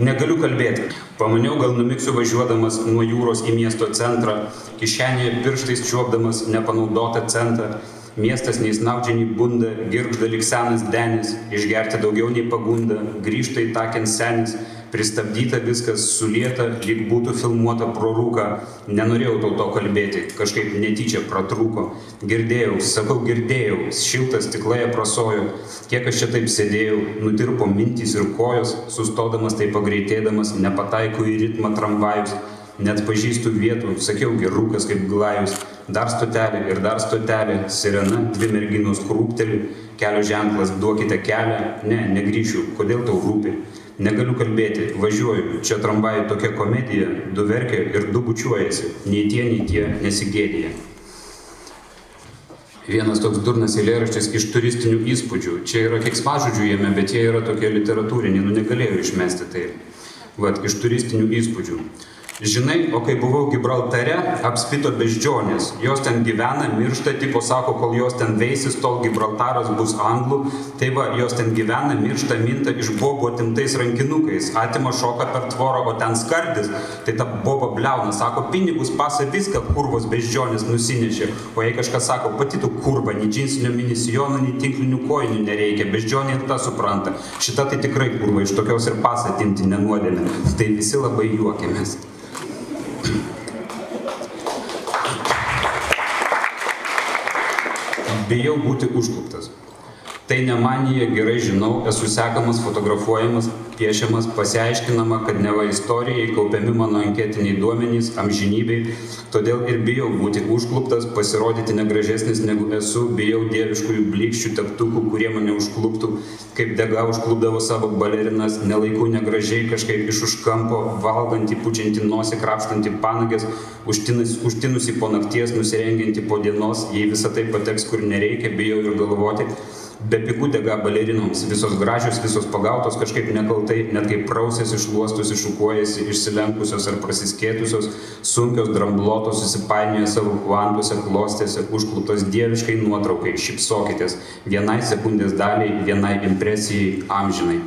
Negaliu kalbėti. Pamaniau, gal numiksiu važiuodamas nuo jūros į miesto centrą, kišenėje pirštais čiuopdamas nepanaudotą centą. Miestas nei snaudžia, nei bunda, girgžda lik senas denis, išgerti daugiau nei pagunda, grįžta į takint senis, pristabdyta viskas, sulieta, lyg būtų filmuota pro rūką. Nenorėjau tau to kalbėti, kažkaip netyčia pratrūko. Girdėjau, sakau, girdėjau, šiltas stiklai aprasojo, kiek aš čia taip sėdėjau, nutirpo mintys ir kojos, sustodamas tai pagreitėdamas, nepataikau į ritmą tramvajus, net pažįstu vietų, sakiau, gerūkas kaip glajus, dar stotelė ir dar stotelė, sirena, dvi merginos krūpteli, kelio ženklas, duokite kelią, ne, negryšiu, kodėl tau rūpi. Negaliu kalbėti, važiuoju, čia tramvajų tokia komedija, du verkia ir du bučiuojasi, nei tie, nei tie nesigėdėja. Vienas toks durnas eilėraštis iš turistinių įspūdžių. Čia yra keiksmažodžių jame, bet jie yra tokie literatūriniai, nu negalėjau išmesti tai. Vat, iš turistinių įspūdžių. Žinai, o kai buvau Gibraltare, apspito beždžionės. Jos ten gyvena, miršta, tipo sako, kol jos ten veisis, tol Gibraltaras bus anglų. Tai va, jos ten gyvena, miršta, minta iš bobo atimtais rankinukais. Atima šoka per tvorą, o ten skardis. Tai ta boba bleuna, sako, pinigus pasą viską kurvos beždžionės nusinešė. O jei kažkas sako, pati tu kurva, nei džinsinio minisijono, nei tinklinių kojinių nereikia. Beždžionė ir ta supranta. Šita tai tikrai kurva, iš tokios ir pasą atimti nenuodėmė. Tai visi labai juokiamės. Bijau būti užkluptas. Tai ne manija, gerai žinau, esu sekamas, fotografuojamas, piešiamas, pasiaiškinama, kad neva istorijai kaupiami mano anketiniai duomenys amžinybei, todėl ir bijau būti užkluptas, pasirodyti negražesnis negu esu, bijau dieviškųjų blikščių teptukų, kurie mane užkluptų, kaip dega užklupdavo savo balerinas, nelaikų negražiai kažkaip iš už kampo, valgantį, pučiantį nosį, krapštantį panagės, užtinusi po nakties, nusirengianti po dienos, jei visą tai pateks kur nereikia, bijau ir galvoti, bepigu dega balerinoms, visos gražios, visos pagautos kažkaip nekaltai, net kaip prausėsi, šluostus, iššukuojasi, išsilenkusios ar prasiskėtusios, sunkios, dramblotos, susipainioja savo kvantuose, klostėse, užkluptos dieviškai nuotraukai, šipsokitės, vienai sekundės daliai, vienai impresijai, amžinai.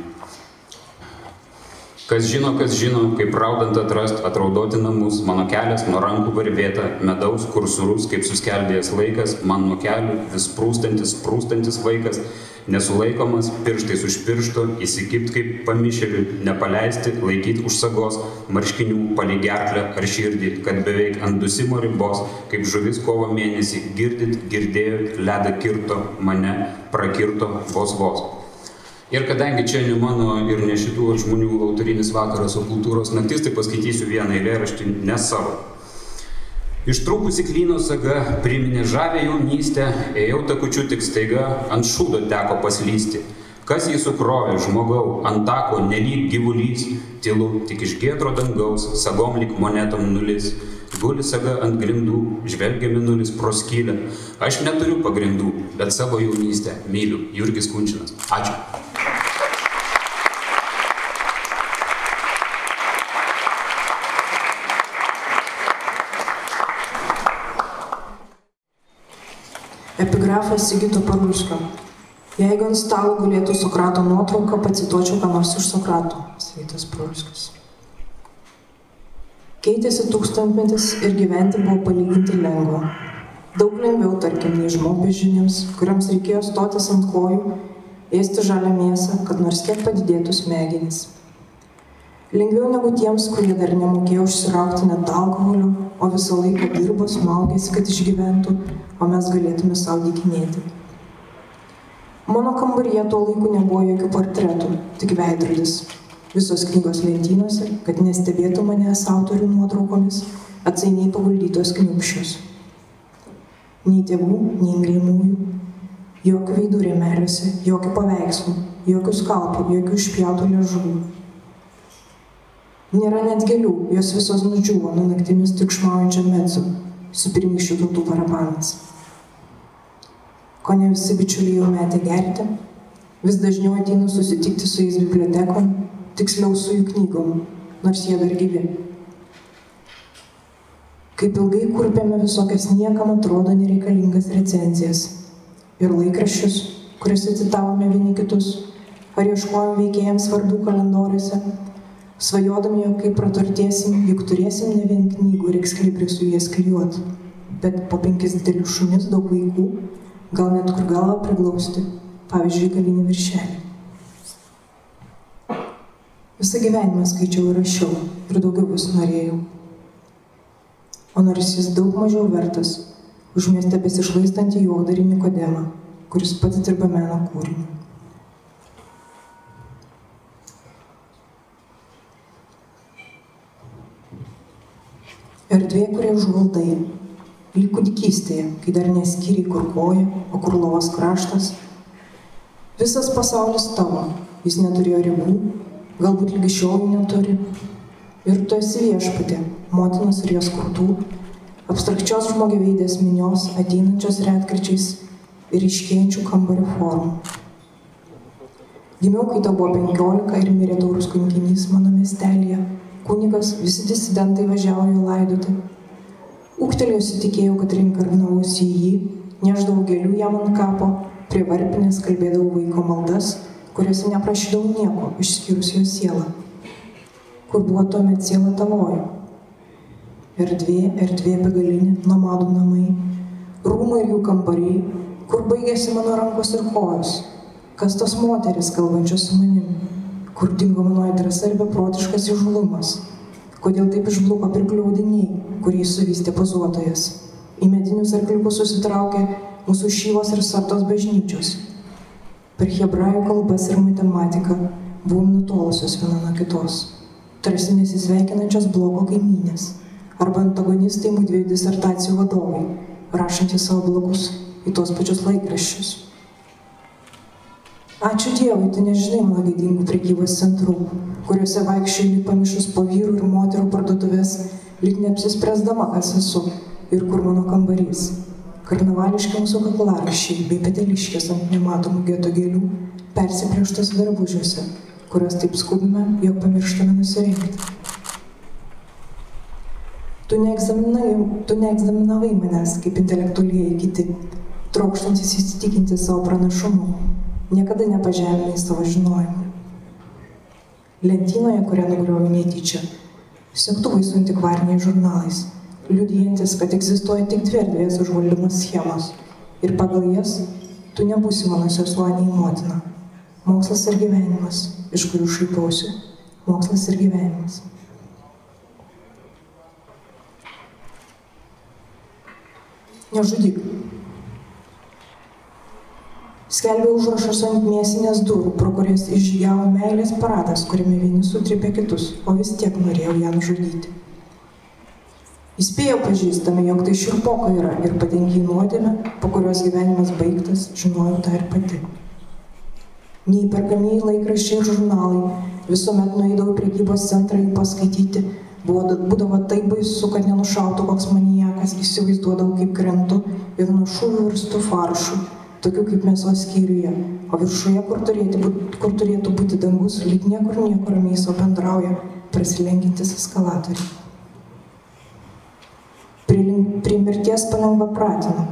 Kas žino, kas žino, kaip raudant atrast, atraudoti namus, mano kelias nuo rankų varvėta, medaus kursurus, kaip suskeldėjęs laikas, man nuo kelių vis prūstantis, prūstantis vaikas, nesulaikomas, pirštais už piršto, įsikipt kaip pamišėliui, nepaleisti, laikyti už sagos, marškinių, paligerklę ar širdį, kad beveik ant dusimo ribos, kaip žuvis kovo mėnesį, girdit, girdėjot, ledą kirto, mane prakirto vos vos. Ir kadangi čia ne mano ir ne šitų žmonių autorinis vakaras, o kultūros naktis, tai paskaitysiu vieną eilėraštį ne savo. Ištrūkusi klyno saga priminė žavę jaunystę, ėjau takučiu tik staiga, ant šūdo teko paslysti. Kas jį sukrovė, žmogau, ant tako nelyg gyvulys, tylu tik iš gėdro dangaus, sagom lik monetom nulis. Guli saga ant grindų, žvelgia minulis pro skylę. Aš neturiu pagrindų, bet savo jaunystę myliu. Jurgis Kunčinas. Ačiū. Epigrafas Sigito Parulskio. Jeigu ant stalo gulėtų Sokrato nuotrauka, pacituočiau ką nors iš Sokrato. Sigitas Parulskis. Keitėsi tūkstantmetis ir gyventi buvo palyginti lengva. Daug lengviau, tarkim, nei žmogbežinėms, kuriams reikėjo stotis ant kojų, ėsti žalią mėsą, kad nors kiek padidėtų smegenys. Lengviau negu tiems, kurie dar nemokėjo užsiraukti net alkoholio, o visą laiką dirbo, smaugėsi, kad išgyventų, o mes galėtume savo dykinėti. Mano kambaryje tuo laiku nebuvo jokių portretų, tik veidrodis. Visos knygos lentynose, kad nestebėtų manęs autorių nuotraukomis, atsainiai paguldytos kniupščios. Nei tėvų, nei mylimųjų. Jokių veidų rėmeliuose, jokių paveikslų, jokių skalpų, jokių išpjautų liežuvų. Nėra net gėlių, jos visos nudžiūvo nuo naktimis tikšmaujančio medzu, su pirmykščių tautų parabanais ko ne visi bičiuliai jau metė gerti. Vis dažniau ateinu susitikti su jais bibliotekom, tiksliau su jų knygom, nors jie dar gyvi. Kaip ilgai kurpėme visokias niekam atrodo nereikalingas recenzijas ir laikraščius, kuriuose citavome vieni kitus, ar ieškojom veikėjams svarbių kalendoriuose, Svajodami, jog kaip praturtėsim, juk turėsim ne vien knygų ir eksklibrių su jais klijuot, bet po penkis didelius šunis, daug vaikų, gal net kur galvą priglausti, pavyzdžiui, galinį viršelį. Visą gyvenimą skaičiau ir rašiau ir daugiau vis norėjau. O nors jis daug mažiau vertas, už mieste besišlaistantį juokdarį Nikodemą, kuris pats dirba meno kūrinį. Erdvė, kurie užvaldai, lyg kūdikystėje, kai dar neskyriai kur koja, o kur lovos kraštas. Visas pasaulis tavo, jis neturėjo ribų, galbūt lygi šiol neturi. Ir tu esi viešpatė, motinos ir jos kurtų, abstrakčios žmogiveidės minios, ateinančios retkričiais ir iškėjančių kambario formų. Gimiau, kai tau buvo penkiolika ir mirė taurus kankinys mano miestelėje. Kunigas, visi disidentai važiavo jo laidoti. Ūktelėjusi tikėjau, kad reinkarnavausi į jį, neždavau gėlių jam ant kapo, prie varpinės kalbėdavau vaiko maldas, kuriuose neprašydavau nieko, išskyrus jo sielą. Kur buvo tuomet siela tavoji? Erdvė, erdvė begalinė, nomadų namai, rūmai ir jų kambariai, kur baigėsi mano rankos ir kojos, kas tos moteris kalbančios su manim, kur dingo mano drąsa ir beprotiškas įžulumas, kodėl taip išbluko pirkliaudiniai, kurį suvystė pozuotojas. Į medinius arkliukus susitraukė mūsų šyvos ir sartos bažnyčios, Per hebrajų kalbas ir matematiką buvom nutolusios viena nuo kitos, tarsi nesisveikinančios blogo kaimynės arba antagonistai mūdviejų disertacijų vadovai, rašantys savo blogus į tos pačius laikraščius. Ačiū Dievui, tu nežinai mano gėdingų prekybos centrų, kuriuose vaikščiai pamišus po vyrų ir moterų parduotuvės, lyg neapsispręsdama, kas esu ir kur mano kambarys karnavališki mūsų kaklaraiščiai bei peteliškės ant nematomų geto gėlių persiplėštos darbužiuose, kuriuos taip skubime, jog pamirštame nusirengti. Tu neegzaminavai manęs kaip intelektualiai kiti, trokštantis įsitikinti savo pranašumu, niekada nepažeminai savo žinojimu. Lentynoje, kurią nugriovė netyčia, sektuvai su antikvariniais žurnalais liudijantis, kad egzistuoja tik dvi erdvės užvaldymo schemos ir pagal jas tu nebūsi mano sesuo nei motina. Mokslas ir gyvenimas, iš kurių šaipiausi. Mokslas ir gyvenimas. Nežudyk. Skelbė užrašas ant mėsinės durų, pro kurias išžygiavo meilės paradas, kuriame vieni sutripė kitus, o vis tiek norėjau ją nužudyti. Įspėjo pažįstami, jog tai širpoko yra ir patenki į nuodėmę, po kurios gyvenimas baigtas, žinojau tą ir pati. Neįperkamiai laikraščiai ir žurnalai, visuomet nueidavau į priekybos centrą jų paskaityti, buvo, būdavo taip baisu, kad nenušautų koks manijakas, įsivaizduodavau, kaip krentu ir nuo šūvių virstų faršų, tokių kaip mėsos skyriuje, o viršuje, kur turėtų, būti, kur turėtų būti dangus, lyg niekur niekur ramiai savo bendrauja, prasilenkintis eskalatoriai prie mirties palengva pratino.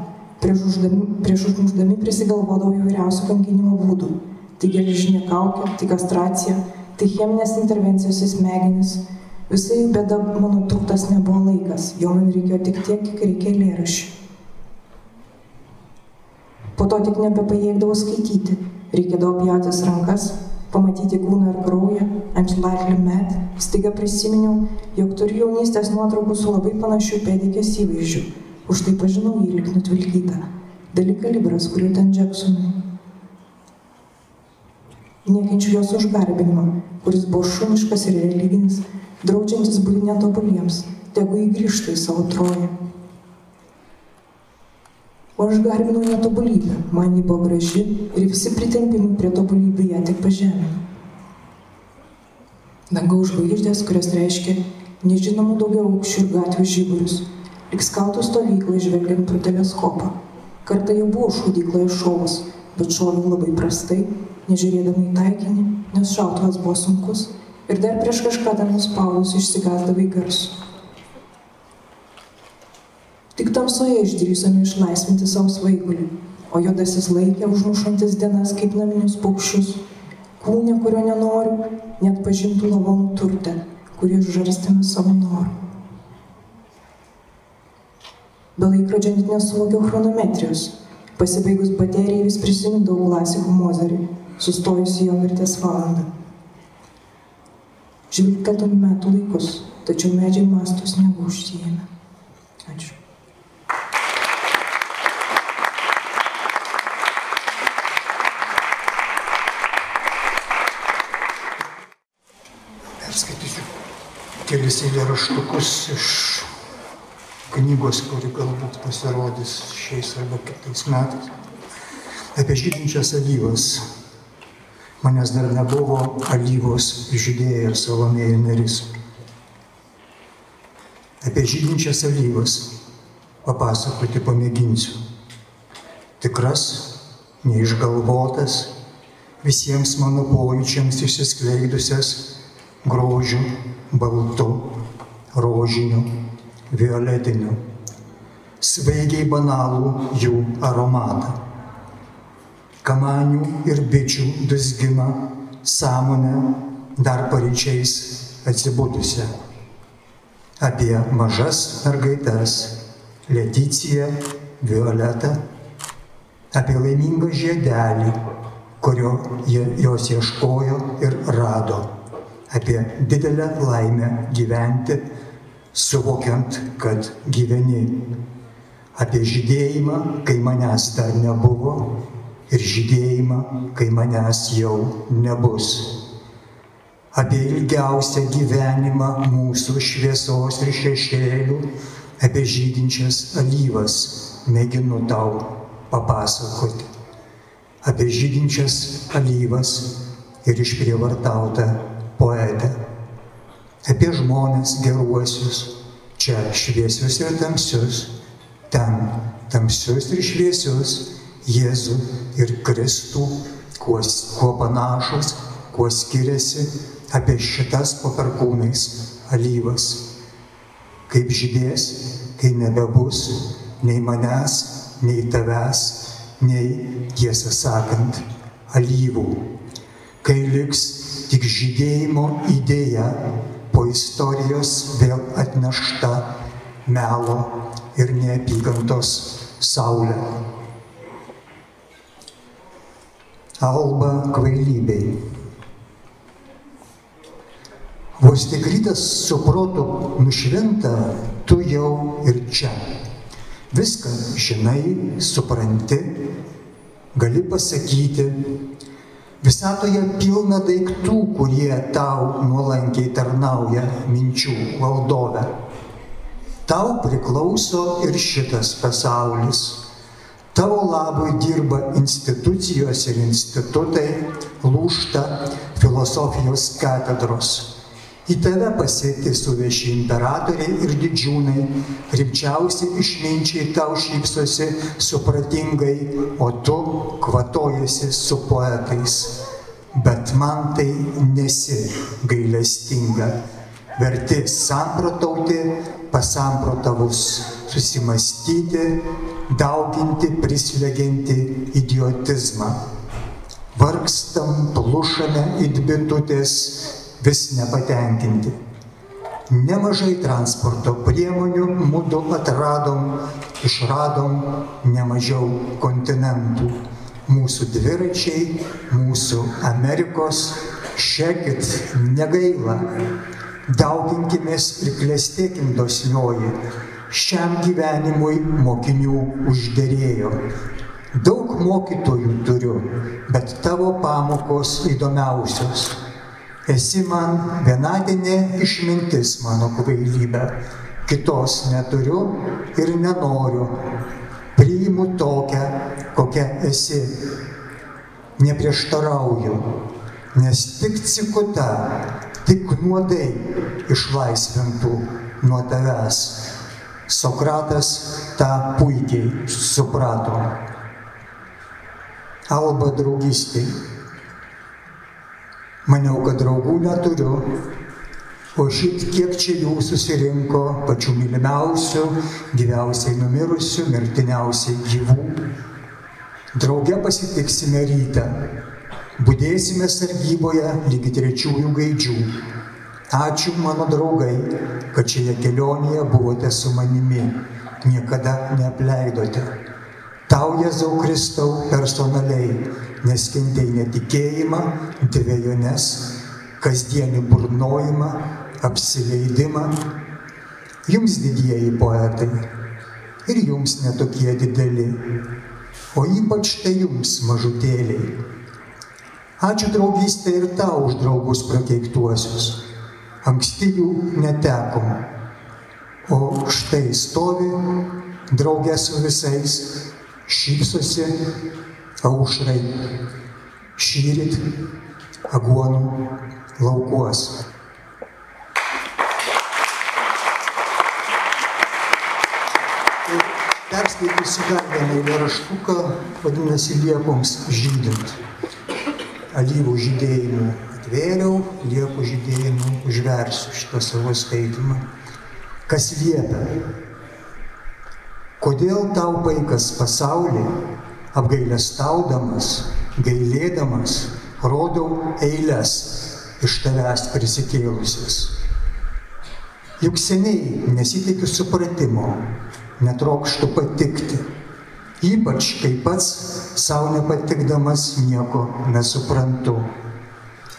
Prieš uždami, prieš užmuždami prisigalvodavo įvairiausių kankinimo būdų. Tai geležinė kaukė, tai kastracija, tai cheminės intervencijos į smegenis. Visai bėda mano turtas nebuvo laikas, jo man reikėjo tik tiek, kiek reikia lėraščių. Po to tik nebepajėgdavau skaityti, reikėdavo pjautis rankas, pamatyti kūną ir kraują, ant likely met, staiga prisiminiau, jog turiu jaunystės nuotraukų su labai panašiu pedikės įvaizdžiu, už tai pažinau jį lik nutvilkytą. Dali kalibras, kuriuo ten Jacksonui. Niekinčiu jos užgarbinimą, kuris buvo šuniškas ir religinis, draudžiantis būti netobuliems, tegu įgrįžtų į savo troją. O aš garbinau netobulybę, man ji buvo graži ir visi pritempimai prie tobulybių ją tik pažemino. Dangaus žvaigždės, kurios reiškia nežinomų daugiau aukščių ir gatvių žyburius, lik skautų stovyklai žvelgiant pro teleskopą. Kartą jau buvo šaudykloje šovas, bet šoviau labai prastai, nežiūrėdama į taikinį, nes šautuvas buvo sunkus ir dar prieš kažką ten nuspaudus išsigasdavai garsų. Tik tamsoje išdrįsome išlaisvinti savo svaigulį, o juodasis laikė užmušantis dienas kaip naminius paukščius, kūnė, kurio nenoriu, net pažintų lavonų turtę, kurį užžarstėme savo norų. Be laikrodžio net nesuvokiau chronometrijos. Pasibaigus baterijai vis prisimindavau klasikų Mozerį, sustojusi jo mirties valandą. Žvilgteltum metų laikus, tačiau medžiai mastos neužsijėmė. Ačiū. Perskaitysiu kelis eilėraštukus iš knygos, kuri galbūt pasirodys šiais arba kitais metais. Apie žydinčias alyvas. Manęs dar nebuvo alyvos žydėję Salomėjų neris. Apie žydinčias alyvas papasakoti pamėginsiu. Tikras, neišgalvotas, visiems mano pojūčiams išsiskleidusias grožių, baltų, rožinių, violetinių, svaigiai banalų jų aromatą. Kamanių ir bičių dusgimą sąmonę dar paryčiais atsibudusią. Apie mažas mergaites Leticiją, Violetą, apie laimingą žiedelį, kurio jos ieškojo ir rado, apie didelę laimę gyventi suvokiant, kad gyveni. Apie žydėjimą, kai manęs dar nebuvo ir žydėjimą, kai manęs jau nebus. Apie ilgiausią gyvenimą mūsų šviesos ir šešėlių, apie žydinčias alyvas mėginu tau papasakoti. Apie žydinčias alyvas ir išprievartautą poetę apie žmonės geruosius, čia šviesius ir tamsius, ten tamsius ir šviesius, Jėzų ir Kristų, kuo, kuo panašus, kuo skiriasi apie šitas po perkūnais alyvas. Kaip žydės, kai nebebus nei manęs, nei tavęs, nei, tiesą sakant, alyvų. Kai liks tik žydėjimo idėja po istorijos vėl atnešta melo ir neapykantos saulė. Alba kvailybei. Vos tik rytas su protu nušvinta, tu jau ir čia. Viską žinai, supranti, gali pasakyti, Visatoje pilna daiktų, kurie tau nuolankiai tarnauja minčių valdove. Tau priklauso ir šitas pasaulis. Tavo labui dirba institucijos ir institutai, lūšta filosofijos katedros. Į tave pasėti suveši imperatoriai ir didžiūnai, rimčiausi išminčiai tau šypsosi supratingai, o tu kvatojasi su poetais. Bet man tai nesi gailestinga. Verti samprotauti, pasamprotavus, susimastyti, dauginti, prislegianti idiotizmą. Vargstam, plušame it bitutės, vis nepatenkinti. Nemažai transporto priemonių mūdu atradom, išradom nemažiau kontinentų. Mūsų dviračiai, mūsų Amerikos, šekit, negaila. Dauginkimės ir klestėkim dosnioji. Šiam gyvenimui mokinių uždėrėjo. Daug mokytojų turiu, bet tavo pamokos įdomiausios Esi man vienadienė išmintis mano kvailybė, kitos neturiu ir nenoriu. Priimu tokią, kokia esi. Neprieštarauju, nes tik cikuta, tik nuodai išlaisvintų nuo tavęs. Sokratas tą puikiai suprato. Alba draugystė Maniau, kad draugų neturiu, o šit kiek čia jų susirinko pačių mylimiausių, gyviausiai numirusių, mirtiniausiai gyvų. Drauge pasitiksime rytą, Būdėsime sargyboje lygi trečiųjų gaidžių. Ačiū mano draugai, kad šioje kelionėje buvote su manimi, niekada neapleidote. Tau, Jėzau Kristau, personaliai, nes kentėjai netikėjimą, dviejonės, kasdienį burnojimą, apsileidimą. Jums didieji poetai ir jums netokie dideli, o ypač tai jums mažutėliai. Ačiū draugystė ir tau už draugus prakeiktuosius. Anksti jų netekom, o štai stovi draugė su visais, šypsosi aušrai, šyrit aguonų laukuos. Perskaitysiu dar vieną eilėraštuką, vadinasi Liepoms žydint. Alyvų žydėjimų atvėriau, Liepų žydėjimų užversiu šitą savo skaitimą. Kas liepia? Kodėl tau vaikas pasaulį, apgailestaudamas, gailėdamas, rodau eilės iš tavęs prisikėlusias? Juk seniai nesitikiu supratimo, netrokštų patikti, ypač kai pats savo nepatikdamas nieko nesuprantu.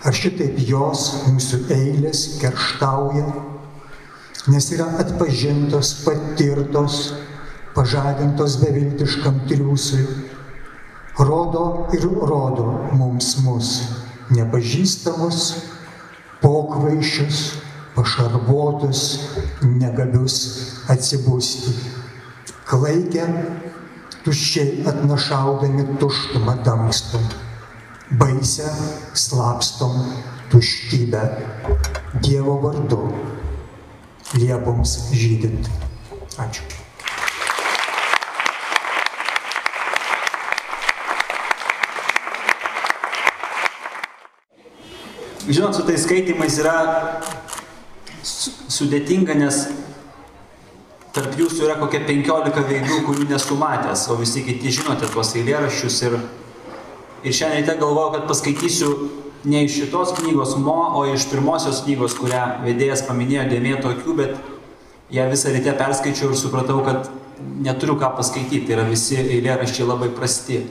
Ar šitaip jos mūsų eilės kerštauja, nes yra atpažintos, patirtos, pažadintos beviltiškam triūsui, rodo ir rodo mums mus nepažįstamus, pokvaišius, pašarvotus, negabius atsibusti klaikę, tuščiai atnašaudami tuštumą dangstom, baisę slapstom tuštybę. Dievo vardu, liepoms žydint. Ačiū. Žinot, su tais skaitimais yra sudėtinga, nes tarp jūsų yra kokie 15 veidų, kurių nesu matęs, o visi kiti žinote tuos eilėraščius ir, ir šiandien ryte galvoju, kad paskaitysiu ne iš šitos knygos Mo, o iš pirmosios knygos, kurią vedėjas paminėjo dėmėto akių, bet ją visą ryte perskaičiau ir supratau, kad neturiu ką paskaityti, tai yra visi eilėraščiai labai prasti.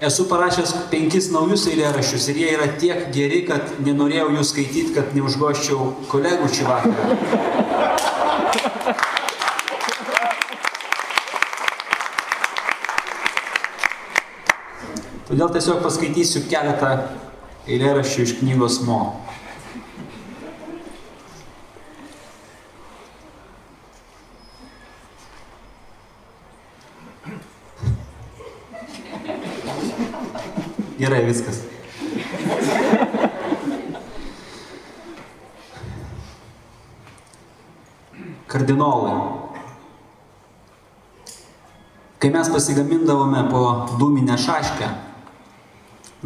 Esu parašęs penkis naujus eilėraščius ir jie yra tiek geri, kad nenorėjau jų skaityti, kad neužgoščiau kolegų šį vakarą. Todėl tiesiog paskaitysiu keletą eilėraščių iš knygos Mo. Gerai, viskas. Kardinolai. Kai mes pasigamindavome po dūminę šaškę,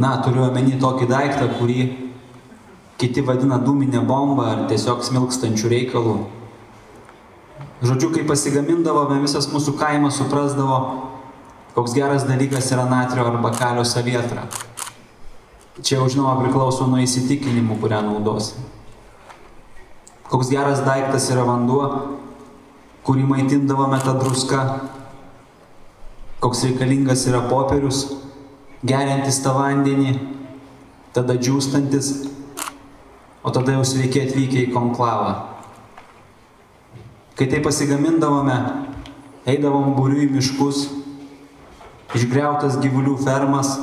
na, turiu omeny tokį daiktą, kurį kiti vadina dūminė bomba ar tiesiog smilkstančių reikalų. Žodžiu, kai pasigamindavome, visas mūsų kaimas suprasdavo, koks geras dalykas yra natrio arba kalio savietra. Čia jau žinoma priklauso nuo įsitikinimų, kurią naudosi. Koks geras daiktas yra vanduo, kurį maitindavome tą druską. Koks reikalingas yra popierius, geriantis tą vandenį, tada džiūstantis, o tada jau sveiki atvykę į konklavą. Kai tai pasigamindavome, eidavom būriu į miškus, išgriautas gyvulių fermas,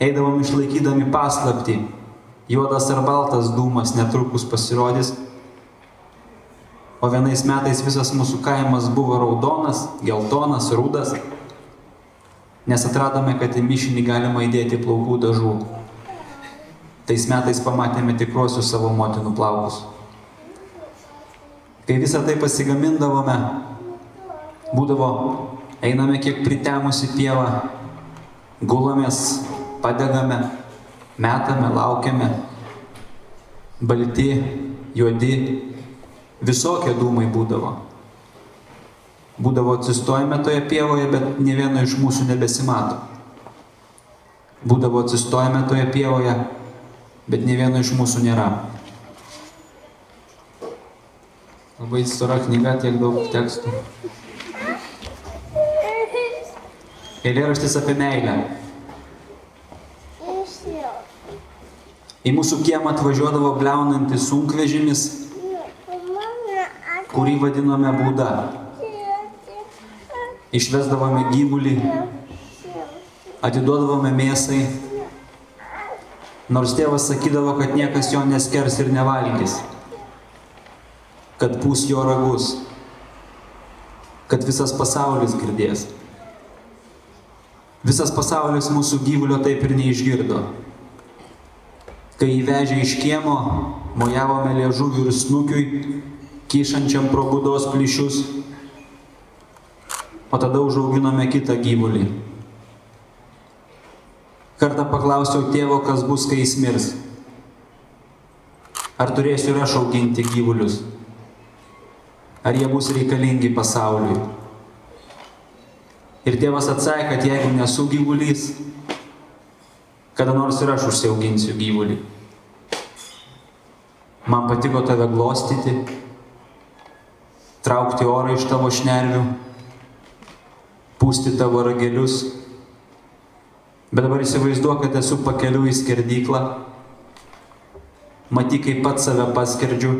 eidavom išlaikydami paslapti, juodas ar baltas dūmas netrukus pasirodys, o vienais metais visas mūsų kaimas buvo raudonas, geltonas, rudas, nes atradome, kad į mišinį galima įdėti plaukų dažų. Tais metais pamatėme tikruosius savo motinų plaukus. Kai visą tai pasigamindavome, būdavo einame kiek pritemusi pievą, gulamės, padegame, metame, laukiame, balti, juodi, visokie dūmai būdavo. Būdavo atsistojame toje pievoje, bet ne vieno iš mūsų nebesimato. Būdavo atsistojame toje pievoje, bet ne vieno iš mūsų nėra. Labai stora knyga, tiek daug tekstų. Eilėraštis apie meilę. Į mūsų kiemą atvažiuodavo bleunantis sunkvežimis, kurį vadinome būda. Išvesdavome gyvulį, atiduodavome mėsai, nors tėvas sakydavo, kad niekas jo neskers ir nevalgys, kad pūs jo ragus, kad visas pasaulis girdės. Visas pasaulis mūsų gyvulio taip ir neišgirdo. Kai įvežė iš kiemo, mojavome liežuvių ir snukiui, kyšančiam pro būdos plyšius, o tada užauginome kitą gyvulį. Kartą paklausiau tėvo, kas bus, kai jis mirs. Ar turėsiu ir aš auginti gyvulius? Ar jie bus reikalingi pasauliui? Ir tėvas atsakė, kad jeigu nesu gyvulys, kada nors ir aš užsiauginsiu gyvulį. Man patiko tave glostyti, traukti orą iš tavo šnervių, pūsti tavo ragelius. Bet dabar įsivaizduoju, kad esu pakeliu į skerdyklą, matyk, kaip pats save paskerdžiu,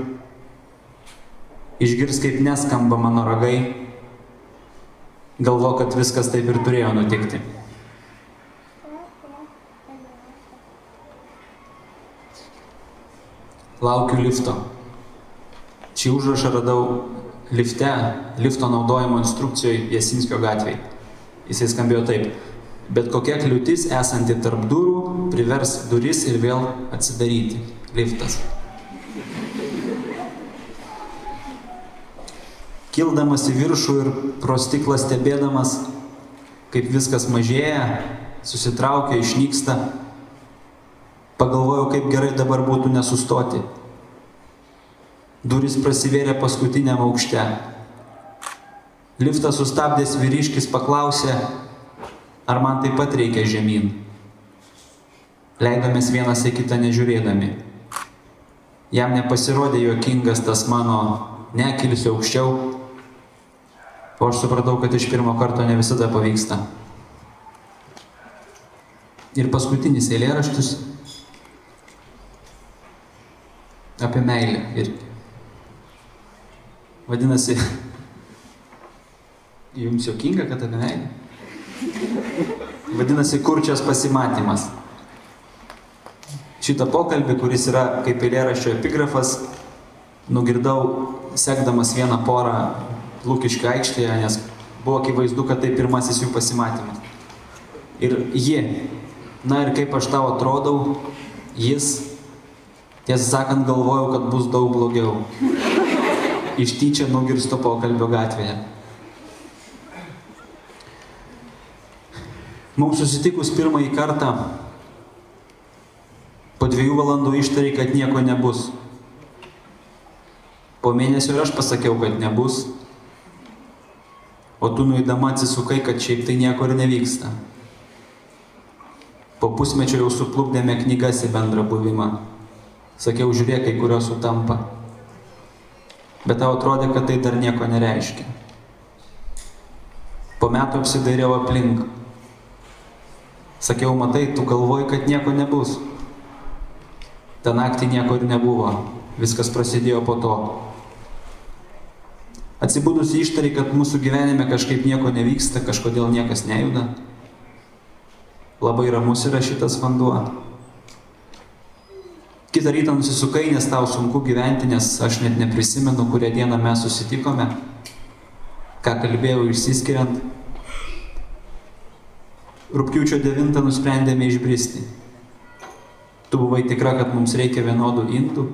išgirs, kaip neskamba mano ragai, galvo, kad viskas taip ir turėjo nutikti. Laukiu lifto. Šį užrašą radau lifte, lifto naudojimo instrukcijoje Jasinskio gatvėje. Jisai skambėjo taip. Bet kokia kliūtis esanti tarp durų privers duris ir vėl atsidaryti. Liftas. Kildamas į viršų ir pro stiklą stebėdamas, kaip viskas mažėja, susitraukia, išnyksta, pagalvojau, kaip gerai dabar būtų nesustoti. Duris prasivėrė paskutiniam aukšte. Liftą sustabdęs vyriškis paklausė, ar man taip pat reikia žemyn. Leidomės vienas į kitą nežiūrėdami. Jam nepasirodė juokingas tas mano nekilsiu aukščiau, o aš supratau, kad iš pirmo karto ne visada pavyksta. Ir paskutinis eilėraštis apie meilę irgi. Vadinasi, jums jokinga, kad apie meilę? Vadinasi, kurčias pasimatymas. Šitą pokalbį, kuris yra kaip eilėraščio epigrafas, nugirdau sekdamas vieną porą Lūkiškio aikštėje, nes buvo akivaizdu, kad tai pirmasis jų pasimatymas. Ir ji, na ir kaip aš tau atrodau, jis, tiesą sakant, galvojau, kad bus daug blogiau. Iš tyčia nugirsto pokalbio gatvėje. Mums susitikus pirmąjį kartą, po dviejų valandų ištarai, kad nieko nebus. Po mėnesio ir aš pasakiau, kad nebus. O tu nuėdama atsisukai, kad šiaip tai nieko ir nevyksta. Po pusmečio jau suplukdėme knygas į bendrą buvimą. Sakiau, žiūrėk, kai kurios sutampa. Bet tau atrodė, kad tai dar nieko nereiškia. Po metų apsidairiau aplink. Sakiau, matai, tu galvoji, kad nieko nebus. Ta naktį nieko ir nebuvo. Viskas prasidėjo po to. Atsibūdus ištari, kad mūsų gyvenime kažkaip nieko nevyksta, kažkodėl niekas nejuda. Labai ramus yra šitas vanduo. Kitą rytą nusisukai, nes tau sunku gyventi, nes aš net neprisimenu, kurią dieną mes susitikome, ką kalbėjau išsiskiriant. Rūpiučio 9 nusprendėme išbristi. Tu buvai tikra, kad mums reikia vienodų indų.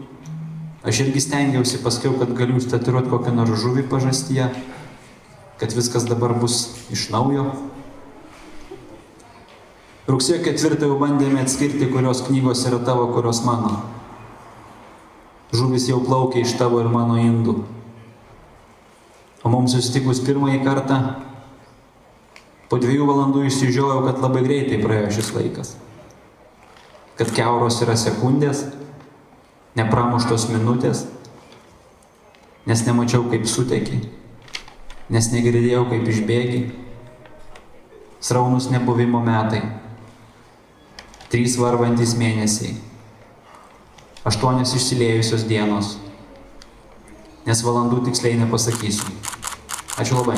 Aš irgi stengiausi, paskiau, kad galiu statiruoti kokią nors žuvį pažastyje, kad viskas dabar bus iš naujo. Rugsėjo ketvirtą jau bandėme atskirti, kurios knygos yra tavo, kurios mano. Žuvis jau plaukia iš tavo ir mano indų. O mums susitikus pirmąjį kartą, po dviejų valandų išsižiojau, kad labai greitai praėjo šis laikas. kad keuros yra sekundės, nepramuštos minutės, nes nemačiau kaip suteki, nes negirdėjau kaip išbėgi, sraunus nebuvimo metai, trys varvantis mėnesiai, aštuonios išsiliejusios dienos, nes valandų tiksliai nepasakysiu. Ačiū labai.